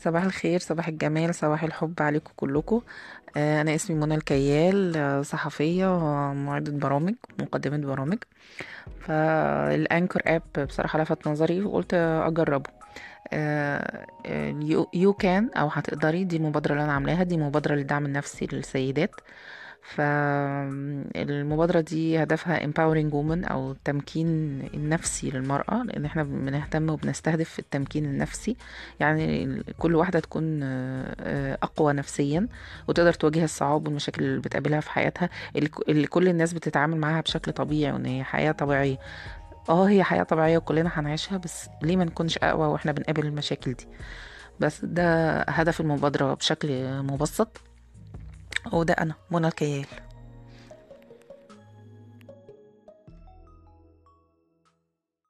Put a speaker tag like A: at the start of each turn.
A: صباح الخير صباح الجمال صباح الحب عليكم كلكم. آه، أنا اسمي منى الكيال آه، صحفية ومعدة برامج مقدمة برامج. فالأنكر آب بصراحة لفت نظري وقلت أجربه. يو كان أو هتقدري دي المبادرة اللي أنا عاملاها دي مبادرة للدعم النفسي للسيدات. فالمبادرة دي هدفها empowering women أو التمكين النفسي للمرأة لأن إحنا بنهتم وبنستهدف التمكين النفسي. يعني كل واحدة تكون آه، أقوى نفسيا وتقدر تواجه الصعاب والمشاكل اللي بتقابلها في حياتها. اللي كل الناس بتتعامل معاها بشكل طبيعي وإن هي حياة طبيعية. آه هي حياة طبيعية وكلنا هنعيشها بس ليه ما نكونش أقوى وإحنا بنقابل المشاكل دي؟ بس ده هدف المبادرة بشكل مبسط. وده أنا منى الكيال.